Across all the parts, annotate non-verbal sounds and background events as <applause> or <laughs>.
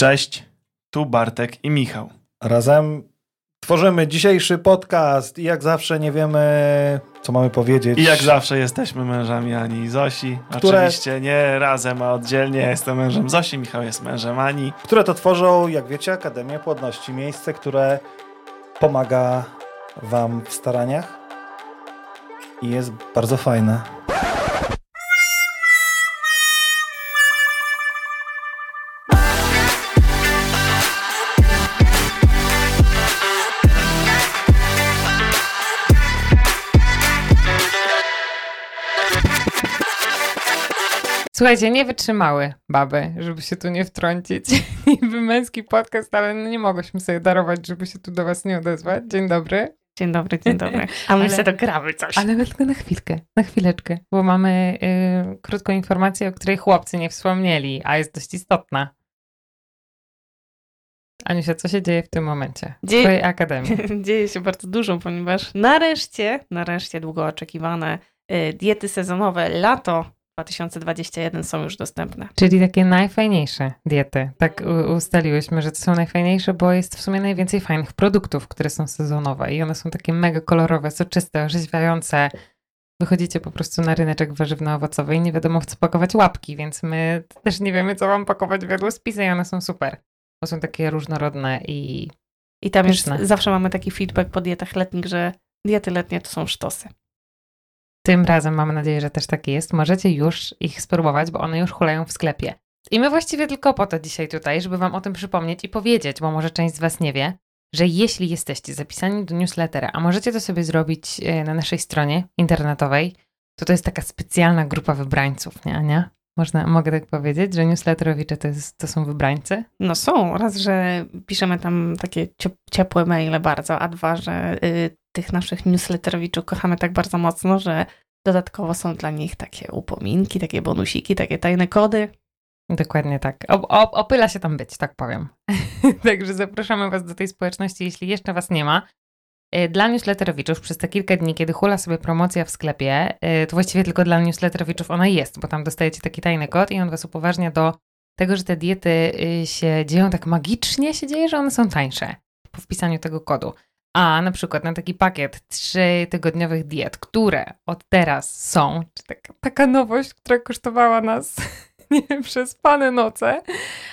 Cześć, tu Bartek i Michał. Razem tworzymy dzisiejszy podcast i jak zawsze nie wiemy, co mamy powiedzieć. I jak zawsze jesteśmy mężami Ani i Zosi. Które- Oczywiście nie razem, a oddzielnie. Ja jestem mężem Zosi, Michał jest mężem Ani. Które to tworzą, jak wiecie, Akademię Płodności. Miejsce, które pomaga Wam w staraniach i jest bardzo fajne. Słuchajcie, nie wytrzymały baby, żeby się tu nie wtrącić. <laughs> Niby męski podcast, ale no nie mogłyśmy sobie darować, żeby się tu do was nie odezwać. Dzień dobry. Dzień dobry, dzień dobry. A my Ale- sobie dogramy coś. Ale tylko na chwilkę, na chwileczkę, bo mamy y, krótką informację, o której chłopcy nie wspomnieli, a jest dość istotna. Aniusia, co się dzieje w tym momencie? W Dzieje- twojej akademii. <laughs> Dzieje się bardzo dużo, ponieważ nareszcie, nareszcie długo oczekiwane y, diety sezonowe lato 2021 są już dostępne. Czyli takie najfajniejsze diety. Tak ustaliłyśmy, że to są najfajniejsze, bo jest w sumie najwięcej fajnych produktów, które są sezonowe i one są takie mega kolorowe, soczyste, orzeźwiające. Wychodzicie po prostu na ryneczek warzywno-owocowy i nie wiadomo w co pakować łapki, więc my też nie wiemy, co wam pakować w jadłospisy i one są super. Bo są takie różnorodne i I tam Pyszne. zawsze mamy taki feedback po dietach letnich, że diety letnie to są sztosy. Tym razem mam nadzieję, że też taki jest. Możecie już ich spróbować, bo one już hulają w sklepie. I my właściwie tylko po to dzisiaj tutaj, żeby wam o tym przypomnieć i powiedzieć, bo może część z was nie wie, że jeśli jesteście zapisani do newslettera, a możecie to sobie zrobić e, na naszej stronie internetowej, to to jest taka specjalna grupa wybrańców, nie Ania? Można, mogę tak powiedzieć, że newsletterowicze to, jest, to są wybrańcy? No są, raz, że piszemy tam takie ciep- ciepłe maile bardzo, a dwa, że y, tych naszych newsletterowiczów kochamy tak bardzo mocno, że dodatkowo są dla nich takie upominki, takie bonusiki, takie tajne kody. Dokładnie tak. O, o, opyla się tam być, tak powiem. <laughs> Także zapraszamy Was do tej społeczności, jeśli jeszcze Was nie ma. E, Dla newsletterowiczów przez te kilka dni, kiedy hula sobie promocja w sklepie, e, to właściwie tylko dla newsletterowiczów ona jest, bo tam dostajecie taki tajny kod i on Was upoważnia do tego, że te diety y, się dzieją tak magicznie, się dzieje, że one są tańsze po wpisaniu tego kodu. A na przykład na taki pakiet trzytygodniowych diet, które od teraz są, czy taka, taka nowość, która kosztowała nas <laughs> nie wiem, przespane noce,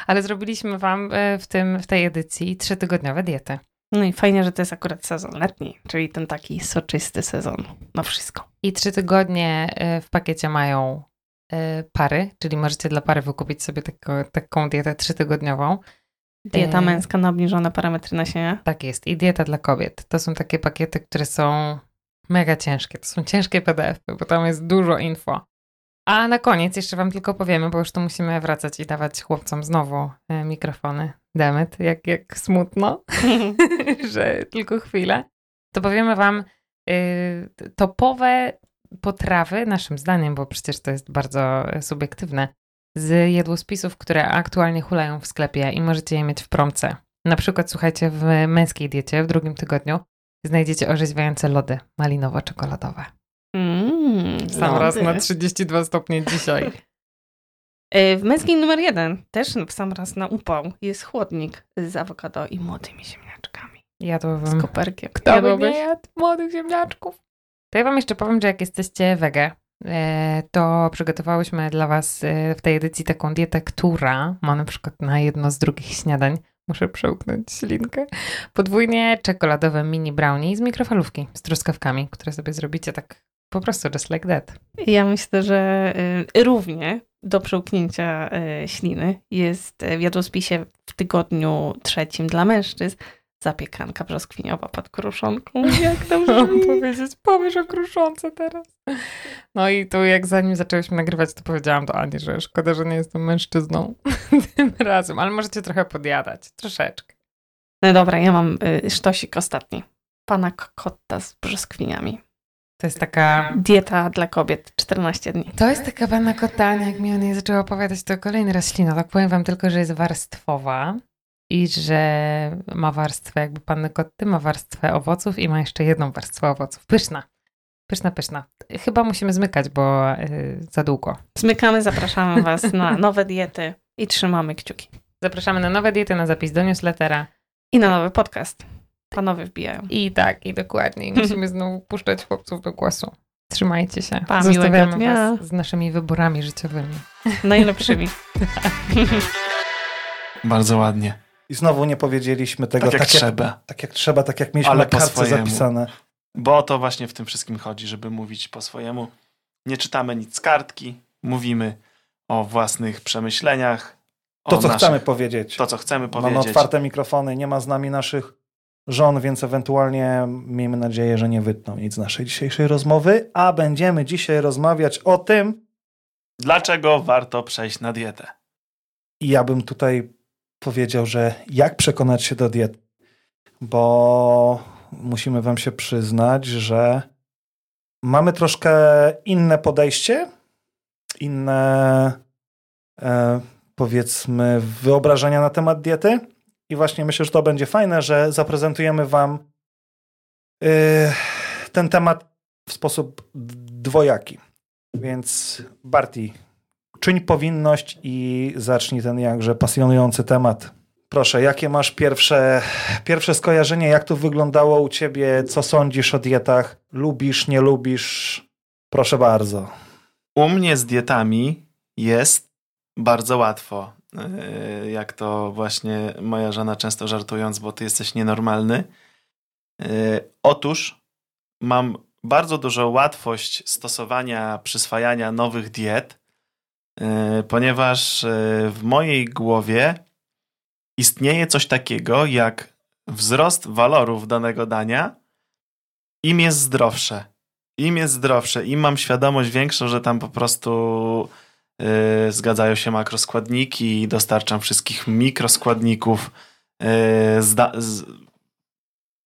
ale zrobiliśmy Wam w, tym, w tej edycji trzytygodniowe diety. No i fajnie, że to jest akurat sezon letni, czyli ten taki soczysty sezon na wszystko. I trzy tygodnie e, w pakiecie mają e, pary, czyli możecie dla pary wykupić sobie tako, taką dietę trzytygodniową. Dieta E, męska na obniżone parametry nasienia. Tak jest. I dieta dla kobiet. To są takie pakiety, które są mega ciężkie. To są ciężkie PDF, bo tam jest dużo info. A na koniec jeszcze Wam tylko powiemy, bo już tu musimy wracać i dawać chłopcom znowu mikrofony. Demet, jak, jak smutno, <laughs> że tylko chwilę. To powiemy Wam y, topowe potrawy, naszym zdaniem, bo przecież to jest bardzo e, subiektywne, z jadłospisów, które aktualnie hulają w sklepie i możecie je mieć w promce. Na przykład, słuchajcie, w męskiej diecie w drugim tygodniu znajdziecie orzeźwiające lody malinowo-czekoladowe. Mm, Sam raz lody. na 32 stopnie dzisiaj. E, W męskiej numer jeden, też w sam raz na upał, jest chłodnik z awokado i młodymi ziemniaczkami. Z Jadłbym. koperkiem. Kto by nie jadł młodych ziemniaczków? To ja wam jeszcze powiem, że jak jesteście wege, e, to przygotowałyśmy dla was e, w tej edycji taką dietę, która ma na przykład na jedno z drugich śniadań, muszę przełknąć ślinkę, podwójnie czekoladowe mini brownie z mikrofalówki z truskawkami, które sobie zrobicie tak po prostu just like that. Ja myślę, że y, równie do przełknięcia y, śliny jest y, w jadłospisie w tygodniu trzecim dla mężczyzn zapiekanka brzoskwiniowa pod kruszonką. <laughs> Jak to Mam powiedzieć, powiesz o kruszące teraz. No i tu jak zanim zaczęłyśmy nagrywać, to powiedziałam do Ani, że szkoda, że nie jestem mężczyzną <laughs> tym razem, ale możecie trochę podjadać, troszeczkę. No dobra, ja mam sztosik ostatni. Pana kokotta z brzoskwiniami. To jest taka... Dieta dla kobiet 14 dni. To jest taka panna kotania, jak mi o niej zaczęła opowiadać, to kolejny raz ślina. Tak powiem wam tylko, że jest warstwowa i że ma warstwę jakby panny kotty, ma warstwę owoców i ma jeszcze jedną warstwę owoców. Pyszna. Pyszna, pyszna. Chyba musimy zmykać, bo y, za długo. Zmykamy, zapraszamy Was na nowe diety i trzymamy kciuki. Zapraszamy na nowe diety, na zapis do newslettera. I na nowy podcast. Panowie wbijają. I tak, i dokładnie. I <laughs> musimy znowu puszczać chłopców do głosu. Trzymajcie się. Pa, Zostawiamy dnia. was z naszymi wyborami życiowymi. <laughs> Najlepszymi. <laughs> Bardzo ładnie. I znowu nie powiedzieliśmy tego Tak jak tak, trzeba. tak jak trzeba, tak jak mieliśmy Ale na po kartce swojemu. zapisane. Bo o to właśnie w tym wszystkim chodzi, żeby mówić po swojemu. Nie czytamy nic z kartki, mówimy o własnych przemyśleniach. To, o co naszych- chcemy powiedzieć. To, co chcemy Mamy powiedzieć. otwarte mikrofony, nie ma z nami naszych żon, więc ewentualnie miejmy nadzieję, że nie wytną nic z naszej dzisiejszej rozmowy, a będziemy dzisiaj rozmawiać o tym, Dlaczego warto przejść na dietę? i ja bym tutaj powiedział, że jak przekonać się do diety, bo musimy wam się przyznać, że mamy troszkę inne podejście, inne e, powiedzmy wyobrażenia na temat diety i właśnie myślę, że to będzie fajne, że zaprezentujemy wam y, ten temat w sposób dwojaki. Więc Barti, czyń powinność i zacznij ten jakże pasjonujący temat. Proszę, jakie masz pierwsze, pierwsze skojarzenie? Jak to wyglądało u ciebie? Co sądzisz o dietach? Lubisz, nie lubisz? Proszę bardzo. U mnie z dietami jest bardzo łatwo. Yy, Jak to właśnie moja żona często żartując, bo ty jesteś nienormalny. Yy, Otóż mam bardzo dużą łatwość stosowania, przyswajania nowych diet, yy, ponieważ w mojej głowie istnieje coś takiego jak wzrost walorów danego dania, im jest zdrowsze. Im jest zdrowsze, im mam świadomość większą, że tam po prostu zgadzają się makroskładniki, dostarczam wszystkich mikroskładników, yy, zda, z,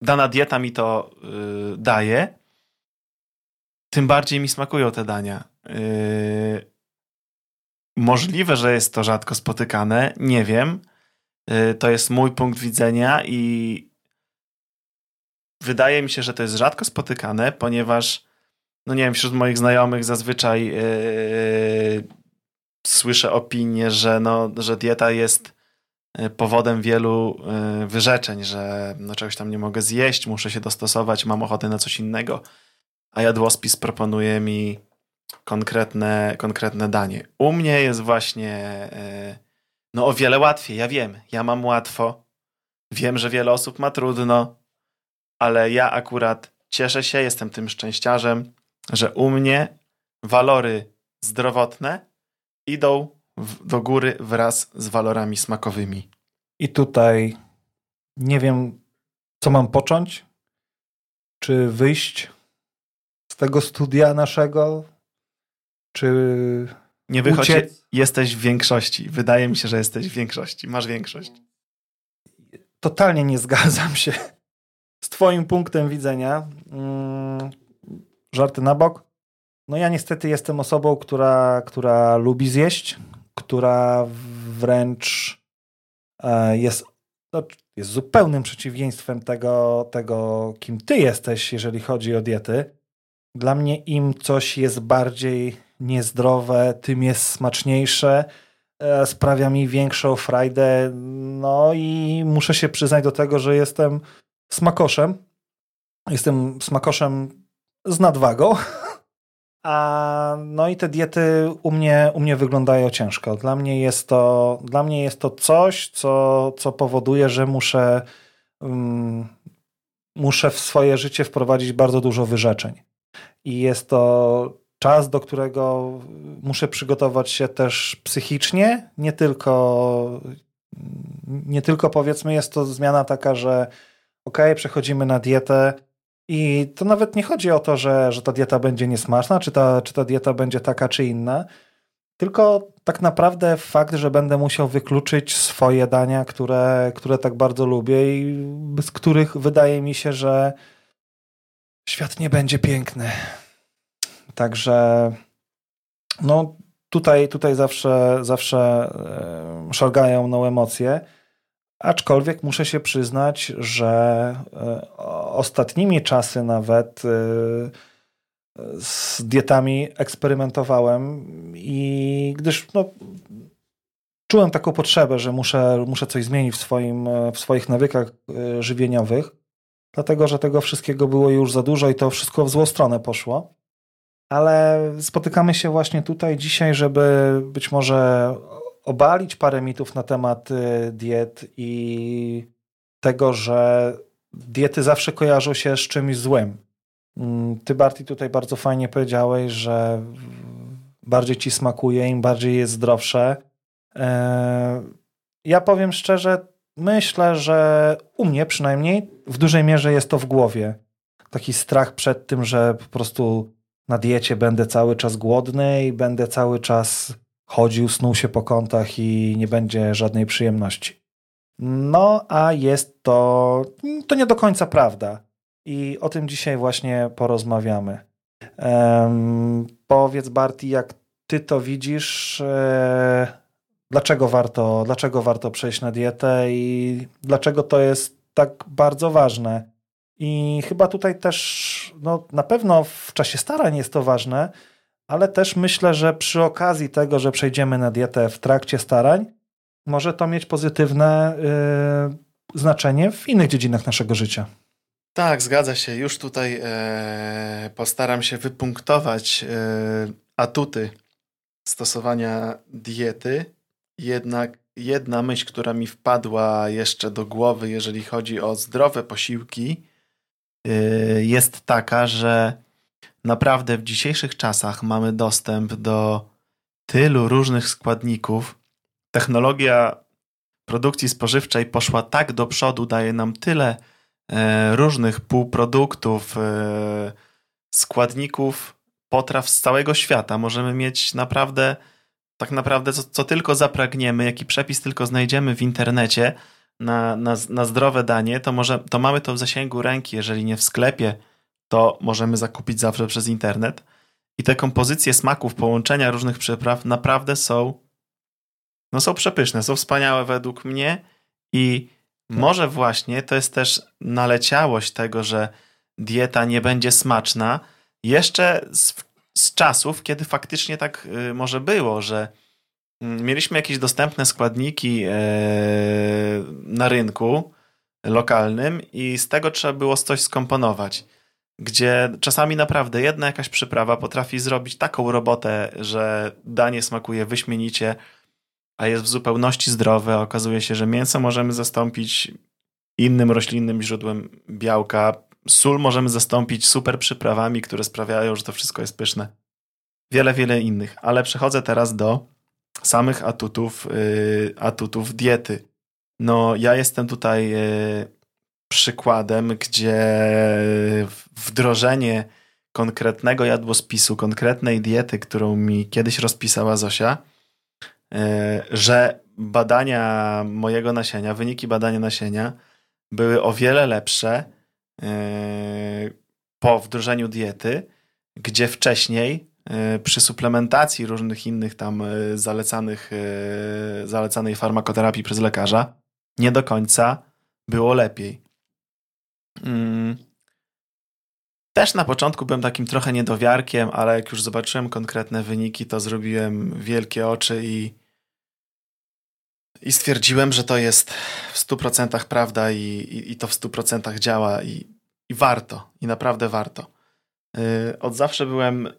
dana dieta mi to yy, daje, tym bardziej mi smakują te dania. Możliwe, że jest to rzadko spotykane, nie wiem. To jest mój punkt widzenia i wydaje mi się, że to jest rzadko spotykane, ponieważ no nie wiem, wśród moich znajomych zazwyczaj słyszę opinię, że, no, że dieta jest yy, powodem wielu yy, wyrzeczeń, że no, czegoś tam nie mogę zjeść, muszę się dostosować, mam ochotę na coś innego, a jadłospis proponuje mi konkretne, konkretne danie. U mnie jest właśnie yy, no o wiele łatwiej, ja wiem, ja mam łatwo, wiem, że wiele osób ma trudno, ale ja akurat cieszę się, jestem tym szczęściarzem, że u mnie walory zdrowotne idą w, do góry wraz z walorami smakowymi. I tutaj nie wiem, co mam począć. Czy wyjść z tego studia naszego, czy Nie wychodzi, uciec? jesteś w większości. Wydaje mi się, że jesteś w większości. Masz większość. Totalnie nie zgadzam się z Twoim punktem widzenia. Mm, żarty na bok. No ja niestety jestem osobą, która, która lubi zjeść, która wręcz e, jest, no, jest zupełnym przeciwieństwem tego, tego, kim ty jesteś, jeżeli chodzi o diety. Dla mnie im coś jest bardziej niezdrowe, tym jest smaczniejsze, e, sprawia mi większą frajdę. No i muszę się przyznać do tego, że jestem smakoszem. Jestem smakoszem z nadwagą. <laughs> A no i te diety u mnie, u mnie wyglądają ciężko. Dla mnie jest to, dla mnie jest to coś, co, co powoduje, że muszę, um, muszę w swoje życie wprowadzić bardzo dużo wyrzeczeń. I jest to czas, do którego muszę przygotować się też psychicznie, nie tylko, nie tylko powiedzmy jest to zmiana taka, że ok, przechodzimy na dietę i to nawet nie chodzi o to, że, że ta dieta będzie niesmaczna, czy ta, czy ta dieta będzie taka, czy inna, tylko tak naprawdę fakt, że będę musiał wykluczyć swoje dania, które, które tak bardzo lubię i bez których wydaje mi się, że świat nie będzie piękny. Także no tutaj, tutaj zawsze, zawsze e, szargają mną emocje. Aczkolwiek muszę się przyznać, że e, ostatnimi czasy nawet e, z dietami eksperymentowałem i gdyż no, czułem taką potrzebę, że muszę, muszę coś zmienić w, swoim, w swoich nawykach żywieniowych, dlatego że tego wszystkiego było już za dużo i to wszystko w złą stronę poszło. Ale spotykamy się właśnie tutaj dzisiaj, żeby być może obalić parę mitów na temat diet i tego, że diety zawsze kojarzą się z czymś złym. Mm, ty, Barty, tutaj bardzo fajnie powiedziałeś, że bardziej ci smakuje, im bardziej jest zdrowsze. E, ja powiem szczerze, myślę, że u mnie przynajmniej w dużej mierze jest to w głowie. Taki strach przed tym, że po prostu na diecie będę cały czas głodny i będę cały czas chodził, snuł się po kątach i nie będzie żadnej przyjemności. No, a jest to, to nie do końca prawda. I o tym dzisiaj właśnie porozmawiamy. Powiedz, Barty, jak ty to widzisz? E, dlaczego, warto, dlaczego warto przejść na dietę i dlaczego to jest tak bardzo ważne? I chyba tutaj też, no, na pewno w czasie starań jest to ważne, ale też myślę, że przy okazji tego, że przejdziemy na dietę w trakcie starań, może to mieć pozytywne y, znaczenie w innych dziedzinach naszego życia. Tak, zgadza się. Już tutaj e, postaram się wypunktować e, atuty stosowania diety. Jednak jedna myśl, która mi wpadła jeszcze do głowy, jeżeli chodzi o zdrowe posiłki, e, jest taka, że naprawdę w dzisiejszych czasach mamy dostęp do tylu różnych składników, technologia produkcji spożywczej poszła tak do przodu, daje nam tyle e, różnych półproduktów, e, składników, potraw z całego świata. Możemy mieć naprawdę, tak naprawdę, co, co tylko zapragniemy, jaki przepis tylko znajdziemy w internecie na, na, na zdrowe danie, to, może, to mamy to w zasięgu ręki. Jeżeli nie w sklepie, to możemy zakupić zawsze przez internet. I te kompozycje smaków, połączenia różnych przypraw naprawdę są no są przepyszne, są wspaniałe według mnie i tak. może właśnie to jest też naleciałość tego, że dieta nie będzie smaczna, jeszcze z, z czasów, kiedy faktycznie tak y, może było, że y, mieliśmy jakieś dostępne składniki y, na rynku lokalnym i z tego trzeba było coś skomponować. Gdzie czasami naprawdę jedna jakaś przyprawa potrafi zrobić taką robotę, że danie smakuje wyśmienicie, a jest w zupełności zdrowe, okazuje się, że mięso możemy zastąpić innym roślinnym źródłem białka, sól możemy zastąpić super przyprawami, które sprawiają, że to wszystko jest pyszne. Wiele, wiele innych, ale przechodzę teraz do samych atutów, yy, atutów diety. No, ja jestem tutaj yy, przykładem, gdzie wdrożenie konkretnego jadłospisu, konkretnej diety, którą mi kiedyś rozpisała Zosia, E, że badania mojego nasienia, wyniki badania nasienia były o wiele lepsze e, po wdrożeniu diety, gdzie wcześniej e, przy suplementacji różnych innych tam zalecanych, zalecanej farmakoterapii przez lekarza nie do końca było lepiej. Mm. Też na początku byłem takim trochę niedowiarkiem, ale jak już zobaczyłem konkretne wyniki, to zrobiłem wielkie oczy i i stwierdziłem, że to jest w 100% prawda i, i, i to w 100% działa i, i warto, i naprawdę warto. Yy, od zawsze byłem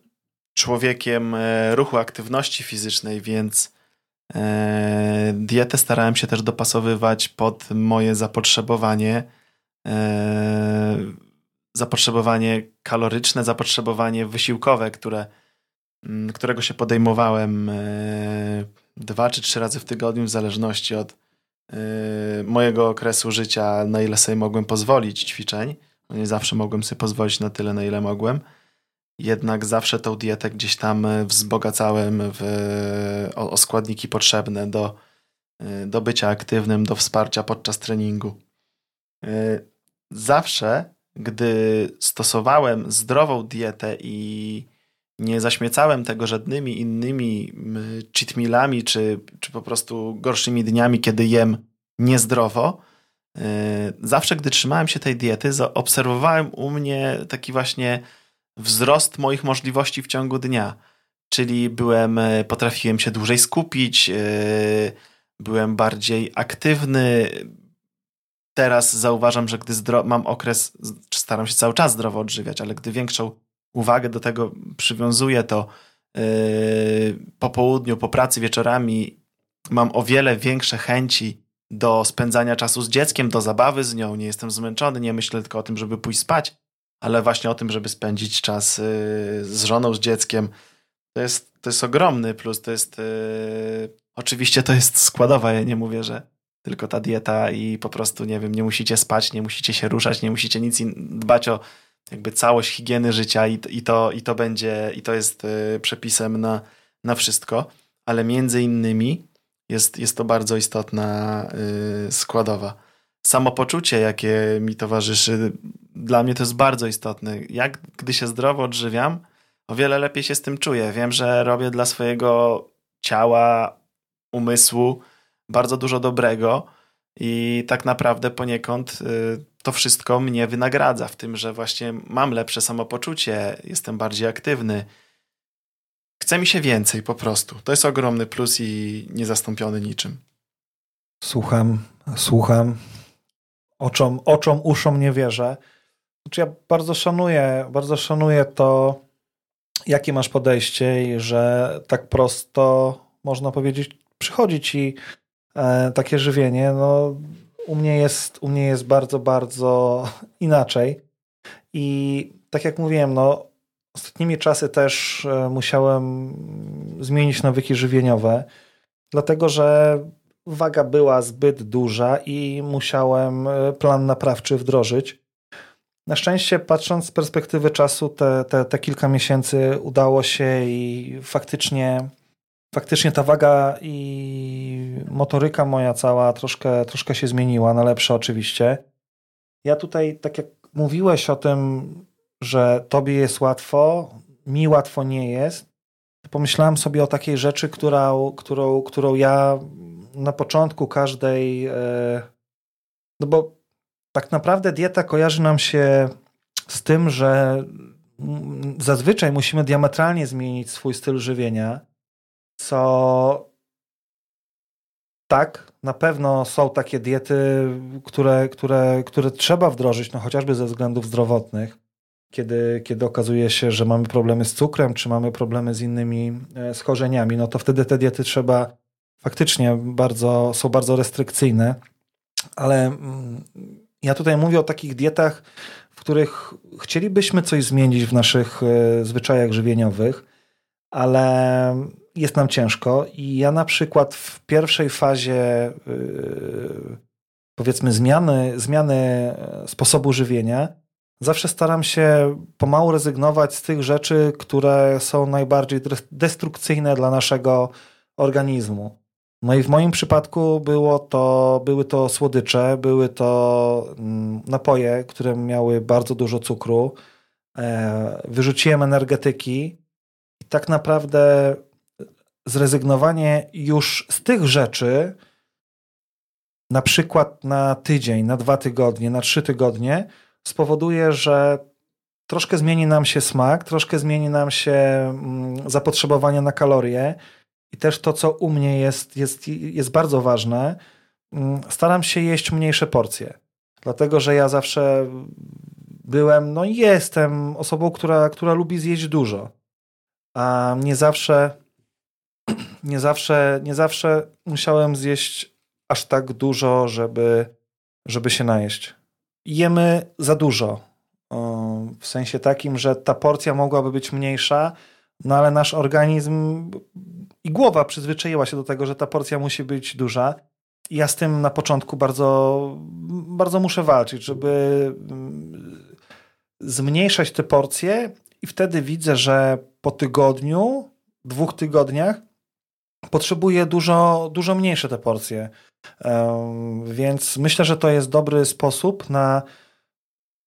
człowiekiem e, ruchu, aktywności fizycznej, więc e, dietę starałem się też dopasowywać pod moje zapotrzebowanie. E, zapotrzebowanie kaloryczne, zapotrzebowanie wysiłkowe, które, którego się podejmowałem dwa czy trzy razy w tygodniu, w zależności od yy, mojego okresu życia, na ile sobie mogłem pozwolić ćwiczeń. No nie zawsze mogłem sobie pozwolić na tyle, na ile mogłem. Jednak zawsze tą dietę gdzieś tam wzbogacałem w, o, o składniki potrzebne do, do bycia aktywnym, do wsparcia podczas treningu. Zawsze, gdy stosowałem zdrową dietę i nie zaśmiecałem tego żadnymi innymi cheat mealami, czy, czy po prostu gorszymi dniami, kiedy jem niezdrowo. E, zawsze, gdy trzymałem się tej diety, obserwowałem u mnie taki właśnie wzrost moich możliwości w ciągu dnia. Czyli byłem, e, potrafiłem się dłużej skupić, e, byłem bardziej aktywny. Teraz zauważam, że gdy mam okres, staram się cały czas zdrowo odżywiać, ale gdy większą uwagę do tego przywiązuję, to yy, po południu, po pracy, wieczorami mam o wiele większe chęci do spędzania czasu z dzieckiem, do zabawy z nią. Nie jestem zmęczony, nie myślę tylko o tym, żeby pójść spać, ale właśnie o tym, żeby spędzić czas yy, z żoną, z dzieckiem. To jest, to jest ogromny plus. To jest. Yy, oczywiście to jest składowa. Ja nie mówię, że tylko ta dieta i po prostu, nie wiem, nie musicie spać, nie musicie się ruszać, nie musicie nic dbać o jakby całość higieny życia i, i, to, i to będzie, i to jest yy, przepisem na, na wszystko, ale między innymi jest, jest to bardzo istotna yy, składowa. Samopoczucie, jakie mi towarzyszy, dla mnie to jest bardzo istotne. Jak gdy się zdrowo odżywiam, o wiele lepiej się z tym czuję. Wiem, że robię dla swojego ciała, umysłu bardzo dużo dobrego i tak naprawdę poniekąd yy, to wszystko mnie wynagradza w tym, że właśnie mam lepsze samopoczucie, jestem bardziej aktywny Chce mi się więcej po prostu. To jest ogromny plus i niezastąpiony niczym. Słucham, słucham. Oczom, oczom uszom nie wierzę. Znaczy ja bardzo szanuję, bardzo szanuję to, jakie masz podejście i że tak prosto można powiedzieć, przychodzi ci takie żywienie. No, u mnie jest, u mnie jest bardzo, bardzo <laughs> inaczej. I tak jak mówiłem, no, Ostatnimi czasy też e, musiałem zmienić nawyki żywieniowe, dlatego że waga była zbyt duża i musiałem e, plan naprawczy wdrożyć. Na szczęście, patrząc z perspektywy czasu, te, te, te kilka miesięcy udało się i faktycznie, faktycznie ta waga i motoryka moja cała troszkę, troszkę się zmieniła, na lepsze oczywiście. Ja tutaj, tak jak mówiłeś o tym, że tobie jest łatwo, mi łatwo nie jest, pomyślałem sobie o takiej rzeczy, która, którą, którą ja na początku każdej. E, no bo tak naprawdę dieta kojarzy nam się z tym, że zazwyczaj musimy diametralnie zmienić swój styl żywienia, co tak, na pewno są takie diety, które, które, które trzeba wdrożyć, no chociażby ze względów zdrowotnych kiedy, kiedy okazuje się, że mamy problemy z cukrem, czy mamy problemy z innymi e, schorzeniami, no to wtedy te diety trzeba faktycznie bardzo, są bardzo restrykcyjne. Ale mm, ja tutaj mówię o takich dietach, w których chcielibyśmy coś zmienić w naszych e, zwyczajach żywieniowych, ale jest nam ciężko. I ja na przykład w pierwszej fazie e, powiedzmy zmiany, zmiany sposobu żywienia zawsze staram się pomału rezygnować z tych rzeczy, które są najbardziej destrukcyjne dla naszego organizmu. No i w moim przypadku było to, były to słodycze, były to mm, napoje, które miały bardzo dużo cukru. E, wyrzuciłem energetyki i tak naprawdę zrezygnowanie już z tych rzeczy, na przykład na tydzień, na dwa tygodnie, na trzy tygodnie, spowoduje, że troszkę zmieni nam się smak, troszkę zmieni nam się mm, zapotrzebowanie na kalorie i też to, co u mnie jest, jest, jest bardzo ważne, mm, staram się jeść mniejsze porcje. Dlatego, że ja zawsze byłem, no i jestem osobą, która, która lubi zjeść dużo. A nie zawsze, nie zawsze, nie zawsze musiałem zjeść aż tak dużo, żeby, żeby się najeść jemy za dużo. W sensie takim, że ta porcja mogłaby być mniejsza, no ale nasz organizm i głowa przyzwyczaiła się do tego, że ta porcja musi być duża. Ja z tym na początku bardzo, bardzo muszę walczyć, żeby mm, zmniejszać te porcje, i wtedy widzę, że po tygodniu, dwóch tygodniach potrzebuję dużo, dużo mniejsze te porcje. Więc myślę, że to jest dobry sposób na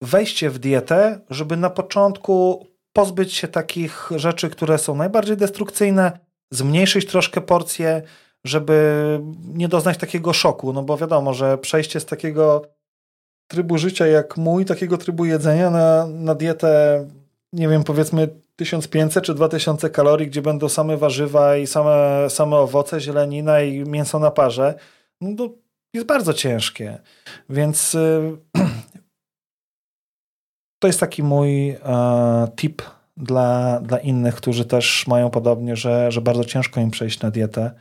wejście w dietę, żeby na początku pozbyć się takich rzeczy, które są najbardziej destrukcyjne, zmniejszyć troszkę porcje, żeby nie doznać takiego szoku, no bo wiadomo, że przejście z takiego trybu życia jak mój, takiego trybu jedzenia na, na dietę, nie wiem, powiedzmy 1500 czy 2000 kalorii, gdzie będą same warzywa i same, same owoce, zielenina i mięso na parze, no to jest bardzo ciężkie. Więc y, <clears throat> to jest taki mój e, tip dla, dla innych, którzy też mają podobnie, że, że bardzo ciężko im przejść na dietę.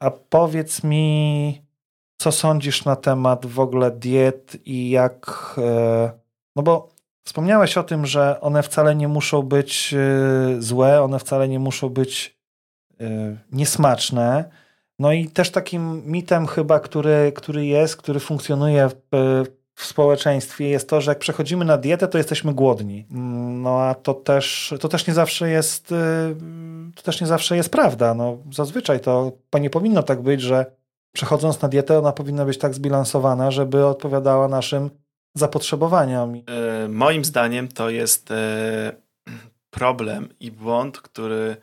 a powiedz mi, co sądzisz na temat w ogóle diet i jak. E, no bo wspomniałeś o tym, że one wcale nie muszą być e, złe, one wcale nie muszą być niesmaczne. No i też takim mitem chyba, który, który jest, który funkcjonuje w, w społeczeństwie jest to, że jak przechodzimy na dietę, to jesteśmy głodni. No a to też, to też nie zawsze jest y, to też nie zawsze jest prawda. No, zazwyczaj to nie powinno tak być, że przechodząc na dietę, ona powinna być tak zbilansowana, żeby odpowiadała naszym zapotrzebowaniom. E, moim zdaniem to jest e, problem i błąd, który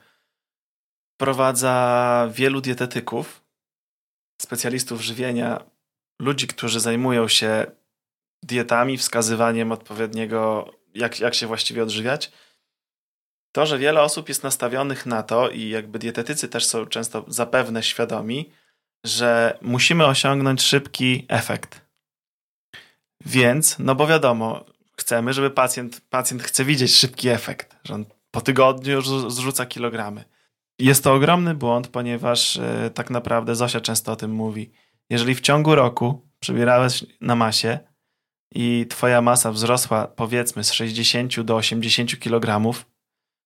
wprowadza wielu dietetyków, specjalistów żywienia, ludzi, którzy zajmują się dietami, wskazywaniem odpowiedniego, jak, jak się właściwie odżywiać. To, że wiele osób jest nastawionych na to i jakby dietetycy też są często zapewne świadomi, że musimy osiągnąć szybki efekt. Więc, no bo wiadomo, chcemy, żeby pacjent, pacjent chce widzieć szybki efekt, że on po tygodniu już zrzuca kilogramy. Jest to ogromny błąd, ponieważ e, tak naprawdę Zosia często o tym mówi. Jeżeli w ciągu roku przybierałeś na masie i twoja masa wzrosła powiedzmy z 60 do 80 kg,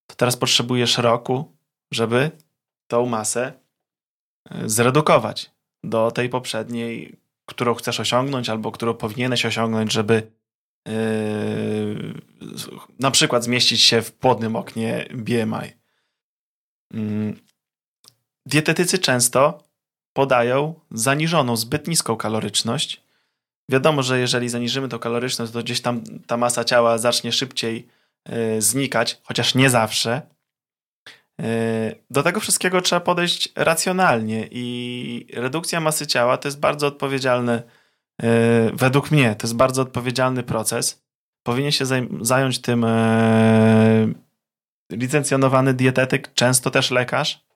to teraz potrzebujesz roku, żeby tą masę e, zredukować do tej poprzedniej, którą chcesz osiągnąć albo którą powinieneś osiągnąć, żeby yy, na przykład zmieścić się w płodnym oknie BMI. Mm. Dietetycy często podają zaniżoną, zbyt niską kaloryczność. Wiadomo, że jeżeli zaniżymy tą kaloryczność, to gdzieś tam ta masa ciała zacznie szybciej y, znikać, chociaż nie zawsze. Y, do tego wszystkiego trzeba podejść racjonalnie i redukcja masy ciała to jest bardzo odpowiedzialny, y, według mnie, to jest bardzo odpowiedzialny proces. Powinien się zająć tym licencjonowany dietetyk, często też lekarz.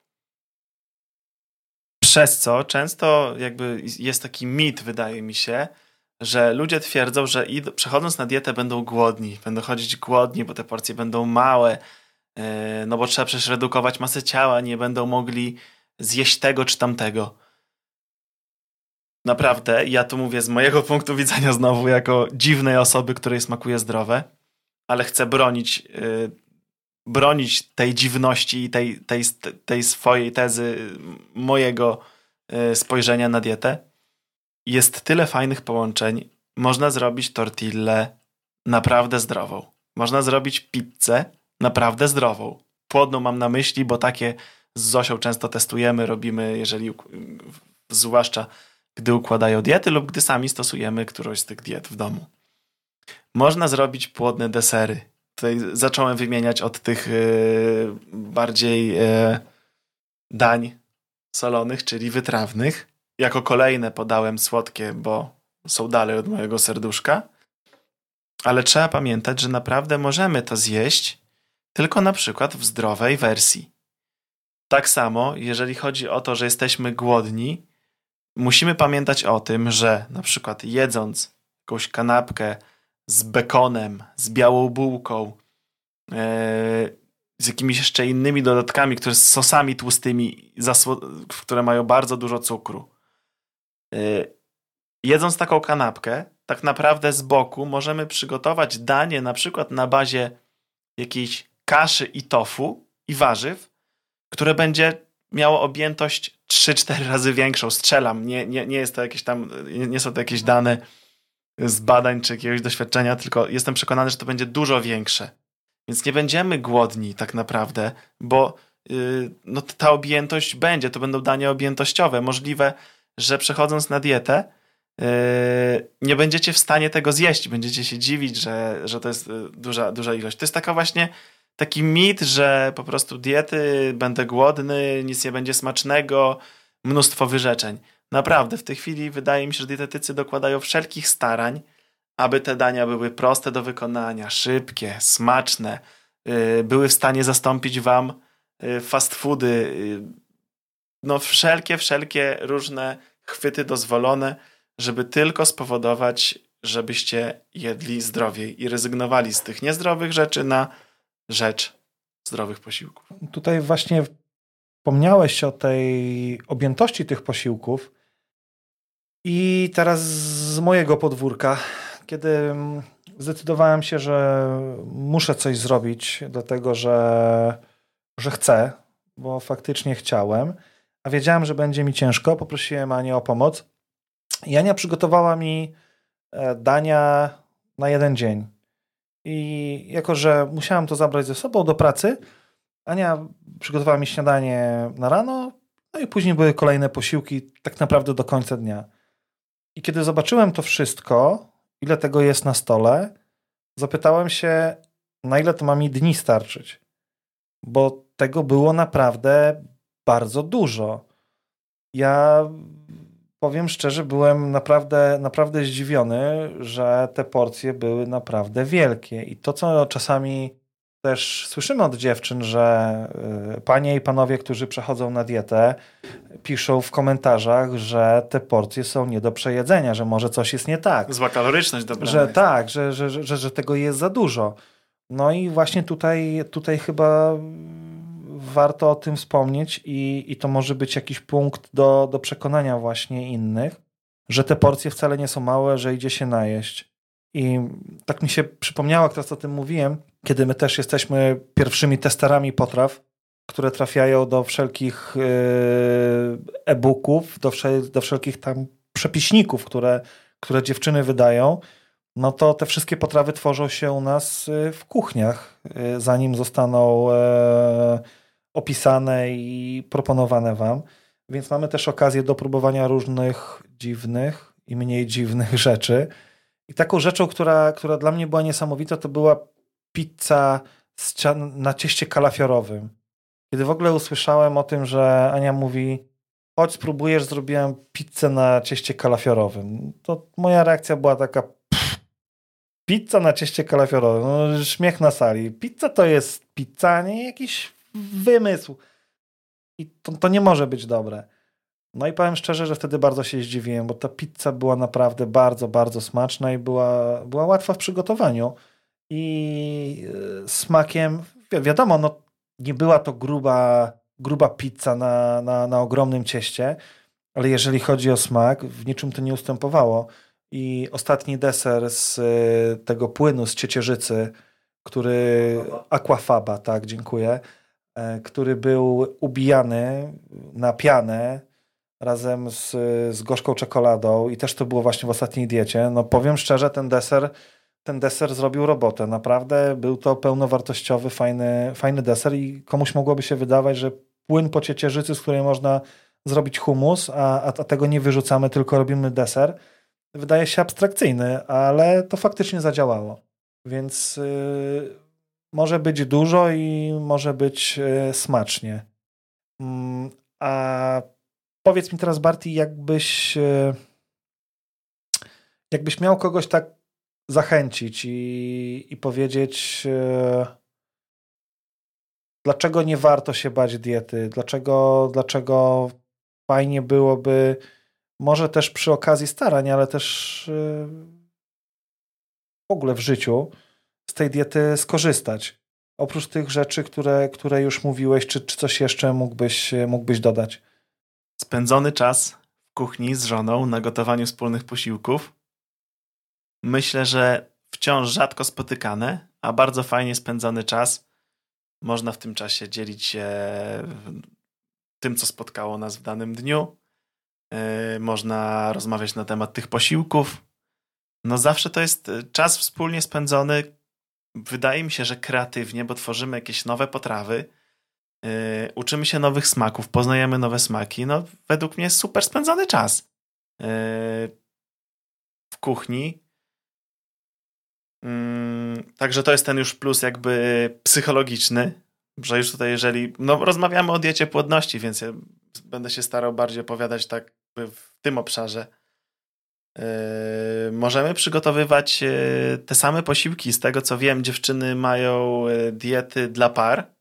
Przez co często jakby jest taki mit, wydaje mi się, że ludzie twierdzą, że przechodząc na dietę będą głodni, będą chodzić głodni, bo te porcje będą małe, e, no bo trzeba przecież redukować masę ciała, nie będą mogli zjeść tego czy tamtego. Naprawdę, ja tu mówię z mojego <laughs> punktu widzenia znowu jako dziwnej osoby, której smakuje zdrowe, ale chcę bronić e, bronić tej dziwności i tej, tej, tej swojej tezy, mojego e, spojrzenia na dietę. Jest tyle fajnych połączeń. Można zrobić tortillę naprawdę zdrową. Można zrobić pizzę naprawdę zdrową. Płodną mam na myśli, bo takie z Zosią często testujemy, robimy, jeżeli zwłaszcza gdy układają diety lub gdy sami stosujemy którąś z tych diet w domu. Można zrobić płodne desery tutaj zacząłem wymieniać od tych e, bardziej e, dań solonych, czyli wytrawnych. Jako kolejne podałem słodkie, bo są dalej od mojego serduszka. Ale trzeba pamiętać, że naprawdę możemy to zjeść tylko na przykład w zdrowej wersji. Tak samo, jeżeli chodzi o to, że jesteśmy głodni, musimy pamiętać o tym, że na przykład jedząc jakąś kanapkę z bekonem, z białą bułką, e, z jakimiś jeszcze innymi dodatkami, które z sosami tłustymi, które mają bardzo dużo cukru. E, jedząc taką kanapkę, tak naprawdę z boku możemy przygotować danie na przykład na bazie jakiejś kaszy i tofu i warzyw, które będzie miało objętość 3-4 razy większą. Strzelam, nie, nie, nie jest to jakieś tam, nie są to jakieś dane z badań czy jakiegoś doświadczenia, tylko jestem przekonany, że to będzie dużo większe. Więc nie będziemy głodni tak naprawdę, bo yy, no, ta objętość będzie, to będą dania objętościowe. Możliwe, że przechodząc na dietę, yy, nie będziecie w stanie tego zjeść, będziecie się dziwić, że, że to jest y, duża, duża ilość. To jest taka właśnie taki mit, że po prostu diety, będę głodny, nic nie będzie smacznego, mnóstwo wyrzeczeń. Naprawdę, w tej chwili wydaje mi się, że dietetycy dokładają wszelkich starań, aby te dania były proste do wykonania, szybkie, smaczne, y, były w stanie zastąpić wam y, fast foody, y, no wszelkie, wszelkie różne chwyty dozwolone, żeby tylko spowodować, żebyście jedli zdrowiej i rezygnowali z tych niezdrowych rzeczy na rzecz zdrowych posiłków. Tutaj właśnie wspomniałeś o tej objętości tych posiłków i teraz z mojego podwórka, kiedy zdecydowałem się, że muszę coś zrobić, dlatego że, że chcę, bo faktycznie chciałem, a wiedziałem, że będzie mi ciężko, poprosiłem Anię o pomoc. I Ania przygotowała mi e, dania na jeden dzień. I jako, że musiałem to zabrać ze sobą do pracy, Ania przygotowała mi śniadanie na rano, no i później były kolejne posiłki, tak naprawdę do końca dnia. I kiedy zobaczyłem to wszystko, ile tego jest na stole, zapytałem się, na ile to ma mi dni starczyć. Bo tego było naprawdę bardzo dużo. Ja powiem szczerze, byłem naprawdę, naprawdę zdziwiony, że te porcje były naprawdę wielkie. I to, co czasami też słyszymy od dziewczyn, że y, panie i panowie, którzy przechodzą na dietę, piszą w komentarzach, że te porcje są nie do przejedzenia, że może coś jest nie tak. Zła kaloryczność dobra. Że tak, że, że, że, że tego jest za dużo. No i właśnie tutaj, tutaj chyba warto o tym wspomnieć i, i to może być jakiś punkt do, do przekonania właśnie innych, że te porcje wcale nie są małe, że idzie się najeść. I tak mi się przypomniało, jak teraz o tym mówiłem, kiedy my też jesteśmy pierwszymi testerami potraw, które trafiają do wszelkich e, e-booków, do, wszel do wszelkich tam przepiśników, które, które dziewczyny wydają, no to te wszystkie potrawy tworzą się u nas e, w kuchniach, e, zanim zostaną opisane i proponowane Wam. Więc mamy też okazję do próbowania różnych dziwnych i mniej dziwnych <laughs> rzeczy. I taką rzeczą, która, która dla mnie była niesamowita, to była pizza na cieście kalafiorowym. Kiedy w ogóle usłyszałem o tym, że Ania mówi, chodź spróbujesz, zrobiłem pizzę na cieście kalafiorowym, to moja reakcja była taka, pizza na cieście kalafiorowym, no, śmiech na sali. Pizza to jest pizza, nie jakiś wymysł. I to, to nie może być dobre. No i powiem szczerze, że wtedy bardzo się zdziwiłem, bo ta pizza była naprawdę bardzo, bardzo smaczna i była, była łatwa w przygotowaniu. I e, smakiem, wi wiadomo, no, nie była to gruba, gruba pizza na, na, na ogromnym cieście, ale jeżeli chodzi o smak, w niczym to nie ustępowało. I ostatni deser z e, tego płynu z ciecierzycy, który. Aquafaba, tak, dziękuję który był ubijany na pianę razem z, z gorzką czekoladą i też to było właśnie w ostatniej diecie. No powiem szczerze, ten deser, ten deser zrobił robotę. Naprawdę był to pełnowartościowy, fajny, fajny deser i komuś mogłoby się wydawać, że płyn po ciecierzycy, z której można zrobić humus, a, a tego nie wyrzucamy, tylko robimy deser, wydaje się abstrakcyjny, ale to faktycznie zadziałało. Więc yy, może być dużo i może być e, smacznie. Mm, a powiedz mi teraz, Barty, jakbyś, e, jakbyś miał kogoś tak zachęcić i, i powiedzieć, e, dlaczego nie warto się bać diety, dlaczego, dlaczego fajnie byłoby, może też przy okazji starań, ale też w ogóle w życiu, z tej diety skorzystać? Oprócz tych rzeczy, które, które już mówiłeś, czy, czy coś jeszcze mógłbyś, mógłbyś dodać? Spędzony czas w kuchni z żoną na gotowaniu wspólnych posiłków. Myślę, że wciąż rzadko spotykane, a bardzo fajnie spędzony czas. Można w tym czasie dzielić się tym, co spotkało nas w danym dniu. Yy, można rozmawiać na temat tych posiłków. No zawsze to jest czas wspólnie spędzony, wydaje mi się, że kreatywnie, bo tworzymy jakieś nowe potrawy, yy, uczymy się nowych smaków, poznajemy nowe smaki. No, według mnie super spędzony czas yy, w kuchni. Yy, także to jest ten już plus jakby psychologiczny, że już tutaj jeżeli, no rozmawiamy o diecie płodności, więc ja będę się starał bardziej opowiadać tak w tym obszarze. Możemy przygotowywać te same posiłki. Z tego co wiem, dziewczyny mają diety dla par,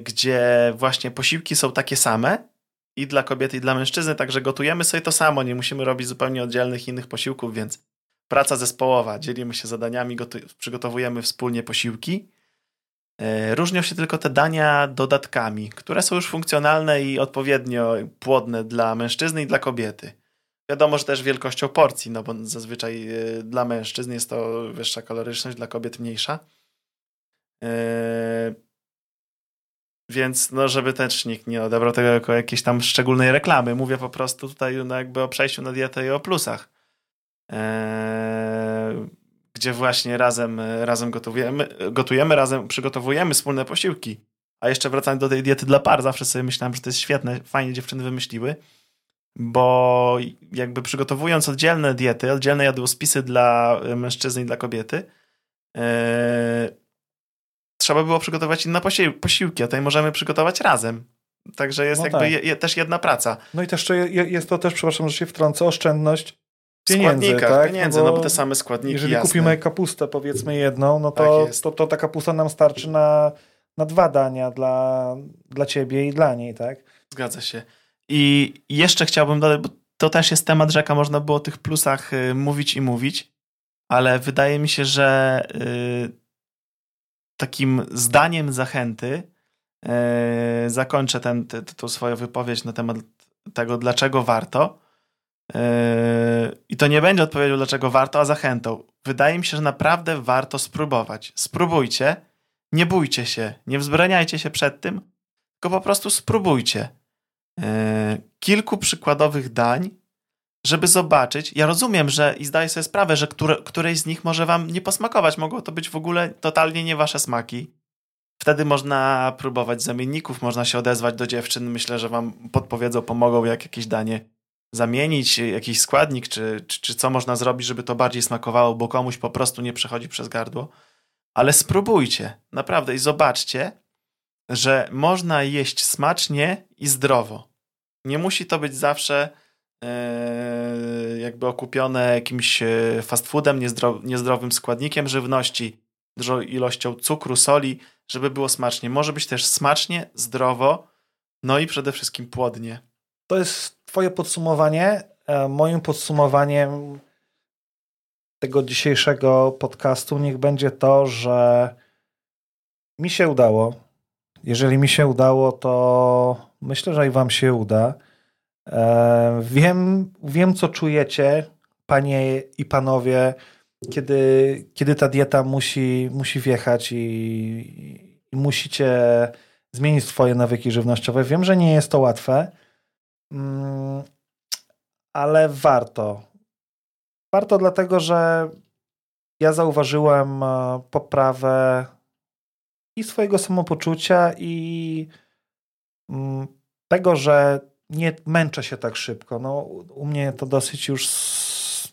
gdzie właśnie posiłki są takie same i dla kobiety, i dla mężczyzny, także gotujemy sobie to samo, nie musimy robić zupełnie oddzielnych innych posiłków, więc praca zespołowa, dzielimy się zadaniami, przygotowujemy wspólnie posiłki. Różnią się tylko te dania dodatkami, które są już funkcjonalne i odpowiednio płodne dla mężczyzny i dla kobiety. Wiadomo, że też wielkością porcji, no bo zazwyczaj e, dla mężczyzn jest to wyższa kaloryczność, dla kobiet mniejsza. E, więc no, żeby też nikt nie odebrał tego jako jakiejś tam szczególnej reklamy. Mówię po prostu tutaj no, jakby o przejściu na dietę i o plusach. Eee, gdzie właśnie razem, razem gotujemy, gotujemy, razem przygotowujemy wspólne posiłki. A jeszcze wracając do tej diety dla par, zawsze sobie myślałem, że to jest świetne, fajnie dziewczyny wymyśliły, bo jakby przygotowując oddzielne diety, oddzielne jadłospisy dla mężczyzny i dla kobiety, eee, trzeba było przygotować inne posiłki, a tutaj możemy przygotować razem. Także jest no jakby tak. je, je, też jedna praca. No i też jest to też, przepraszam, że się wtrącę, oszczędność pieniędzy, tak? pieniędzy, no bo, no bo te same składniki, Jeżeli jasne. kupimy kapustę, powiedzmy jedną, no to, tak to, to ta kapusta nam starczy na, na dwa dania dla, dla ciebie i dla niej, tak? Zgadza się. I jeszcze chciałbym dodać, bo to też jest temat rzeka, można było o tych plusach y, mówić i mówić, ale wydaje mi się, że y, takim zdaniem zachęty e, zakończę ten, tą swoją wypowiedź na temat tego, dlaczego warto. I to nie będzie odpowiedzią, dlaczego warto, a zachętą. Wydaje mi się, że naprawdę warto spróbować. Spróbujcie, nie bójcie się, nie wzbraniajcie się przed tym, tylko po prostu spróbujcie. E, kilku przykładowych dań żeby zobaczyć. Ja rozumiem, że i zdaję sobie sprawę, że które, któreś z nich może wam nie posmakować. Mogło to być w ogóle totalnie nie wasze smaki. Wtedy można próbować zamienników, można się odezwać do dziewczyn. Myślę, że wam podpowiedzą, pomogą, jak jakieś danie zamienić, jakiś składnik, czy, czy, czy co można zrobić, żeby to bardziej smakowało, bo komuś po prostu nie przechodzi przez gardło. Ale spróbujcie, naprawdę, i zobaczcie, że można jeść smacznie i zdrowo. Nie musi to być zawsze E, jakby okupione jakimś e, fast foodem, niezdrowym składnikiem żywności, dużą ilością cukru, soli, żeby było smacznie. Może być też smacznie, zdrowo, no i przede wszystkim płodnie. To jest Twoje podsumowanie. E, moim podsumowaniem tego dzisiejszego podcastu niech będzie to, że mi się udało. Jeżeli mi się udało, to myślę, że i Wam się uda. E, wiem, wiem, co czujecie, panie i panowie, kiedy, kiedy ta dieta musi, musi wjechać i, i musicie zmienić swoje nawyki żywnościowe. Wiem, że nie jest to łatwe, mm, ale warto. Warto dlatego, że ja zauważyłem e, poprawę i swojego samopoczucia, i mm, tego, że nie męczę się tak szybko. No, u mnie to dosyć już,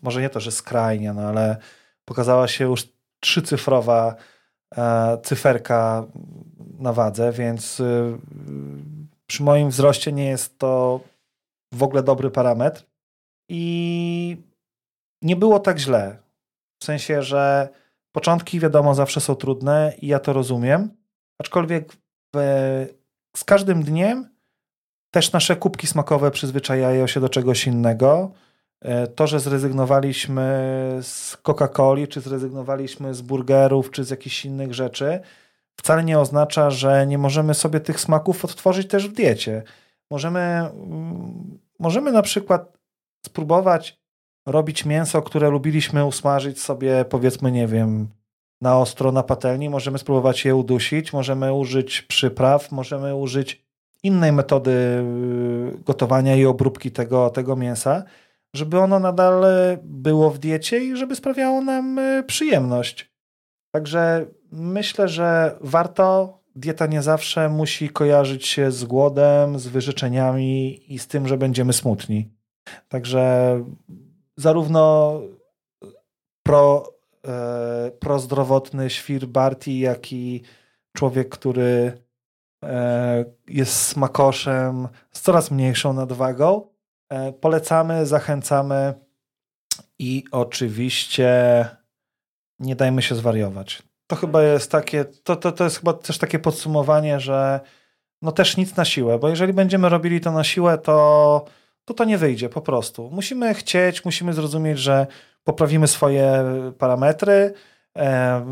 może nie to, że skrajnie, no, ale pokazała się już trzycyfrowa e, cyferka na wadze, więc y, przy moim wzroście nie jest to w ogóle dobry parametr. I nie było tak źle. W sensie, że początki, wiadomo, zawsze są trudne i ja to rozumiem. Aczkolwiek w, z każdym dniem też nasze kubki smakowe przyzwyczajają się do czegoś innego. E, to, że zrezygnowaliśmy z Coca-Coli, czy zrezygnowaliśmy z burgerów, czy z jakichś innych rzeczy, wcale nie oznacza, że nie możemy sobie tych smaków odtworzyć też w diecie. Możemy, mm, możemy na przykład spróbować robić mięso, które lubiliśmy usmażyć sobie, powiedzmy, nie wiem, na ostro na patelni. Możemy spróbować je udusić, możemy użyć przypraw, możemy użyć innej metody y, gotowania i obróbki tego, tego mięsa, żeby ono nadal było w diecie i żeby sprawiało nam y, przyjemność. Także myślę, że warto. Dieta nie zawsze musi kojarzyć się z głodem, z wyrzeczeniami i z tym, że będziemy smutni. Także zarówno pro, e, prozdrowotny świr Barty, jak i człowiek, który E, jest smakoszem z coraz mniejszą nadwagą. E, polecamy, zachęcamy. I oczywiście nie dajmy się zwariować. To chyba jest takie, to, to, to jest chyba też takie podsumowanie, że no też nic na siłę, bo jeżeli będziemy robili to na siłę, to to, to nie wyjdzie po prostu. Musimy chcieć, musimy zrozumieć, że poprawimy swoje parametry, e,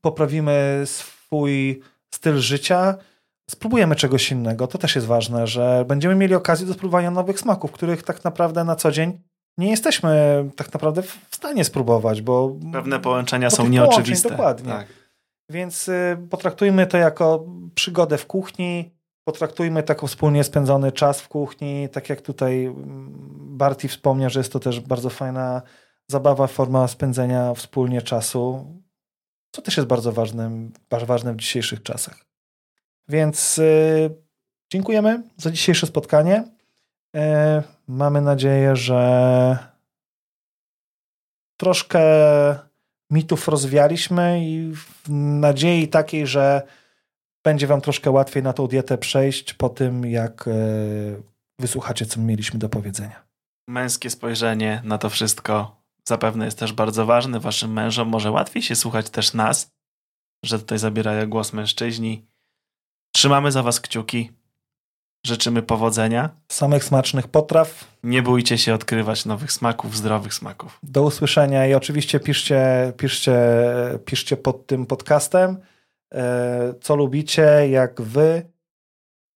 poprawimy swój styl życia, spróbujemy czegoś innego. To też jest ważne, że będziemy mieli okazję do spróbowania nowych smaków, których tak naprawdę na co dzień nie jesteśmy tak naprawdę w stanie spróbować, bo pewne połączenia są nieoczywiste. Dokładnie. Tak. Więc y, potraktujmy to jako przygodę w kuchni, potraktujmy taką wspólnie spędzony czas w kuchni, tak jak tutaj mm, Barty wspomniał, że jest to też bardzo fajna zabawa, forma spędzenia wspólnie czasu, co też jest bardzo ważnym, ważne w dzisiejszych czasach. Więc y, dziękujemy za dzisiejsze spotkanie. Y, mamy nadzieję, że troszkę mitów rozwialiśmy i w nadziei takiej, że będzie wam troszkę łatwiej na tą dietę przejść po tym, jak e, wysłuchacie, co mieliśmy do powiedzenia. Męskie spojrzenie na to wszystko zapewne jest też bardzo ważne. Waszym mężom może łatwiej się słuchać też nas, że tutaj zabierają głos mężczyźni. Trzymamy za was kciuki. Życzymy powodzenia. Samych smacznych potraw. Nie bójcie się odkrywać nowych smaków, zdrowych smaków. Do usłyszenia i oczywiście piszcie, piszcie, piszcie pod tym podcastem, co lubicie, jak wy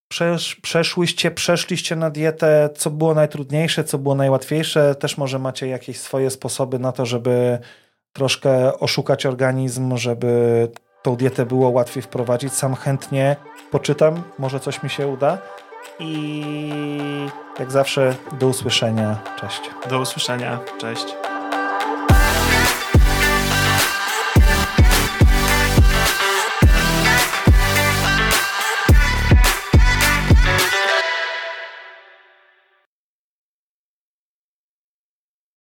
przesz, przeszłyście, przeszliście na dietę, co było najtrudniejsze, co było najłatwiejsze. Też może macie jakieś swoje sposoby na to, żeby troszkę oszukać organizm, żeby tą dietę było łatwiej wprowadzić. Sam chętnie poczytam, może coś mi się uda. I jak zawsze do usłyszenia. Cześć. Do usłyszenia. Cześć.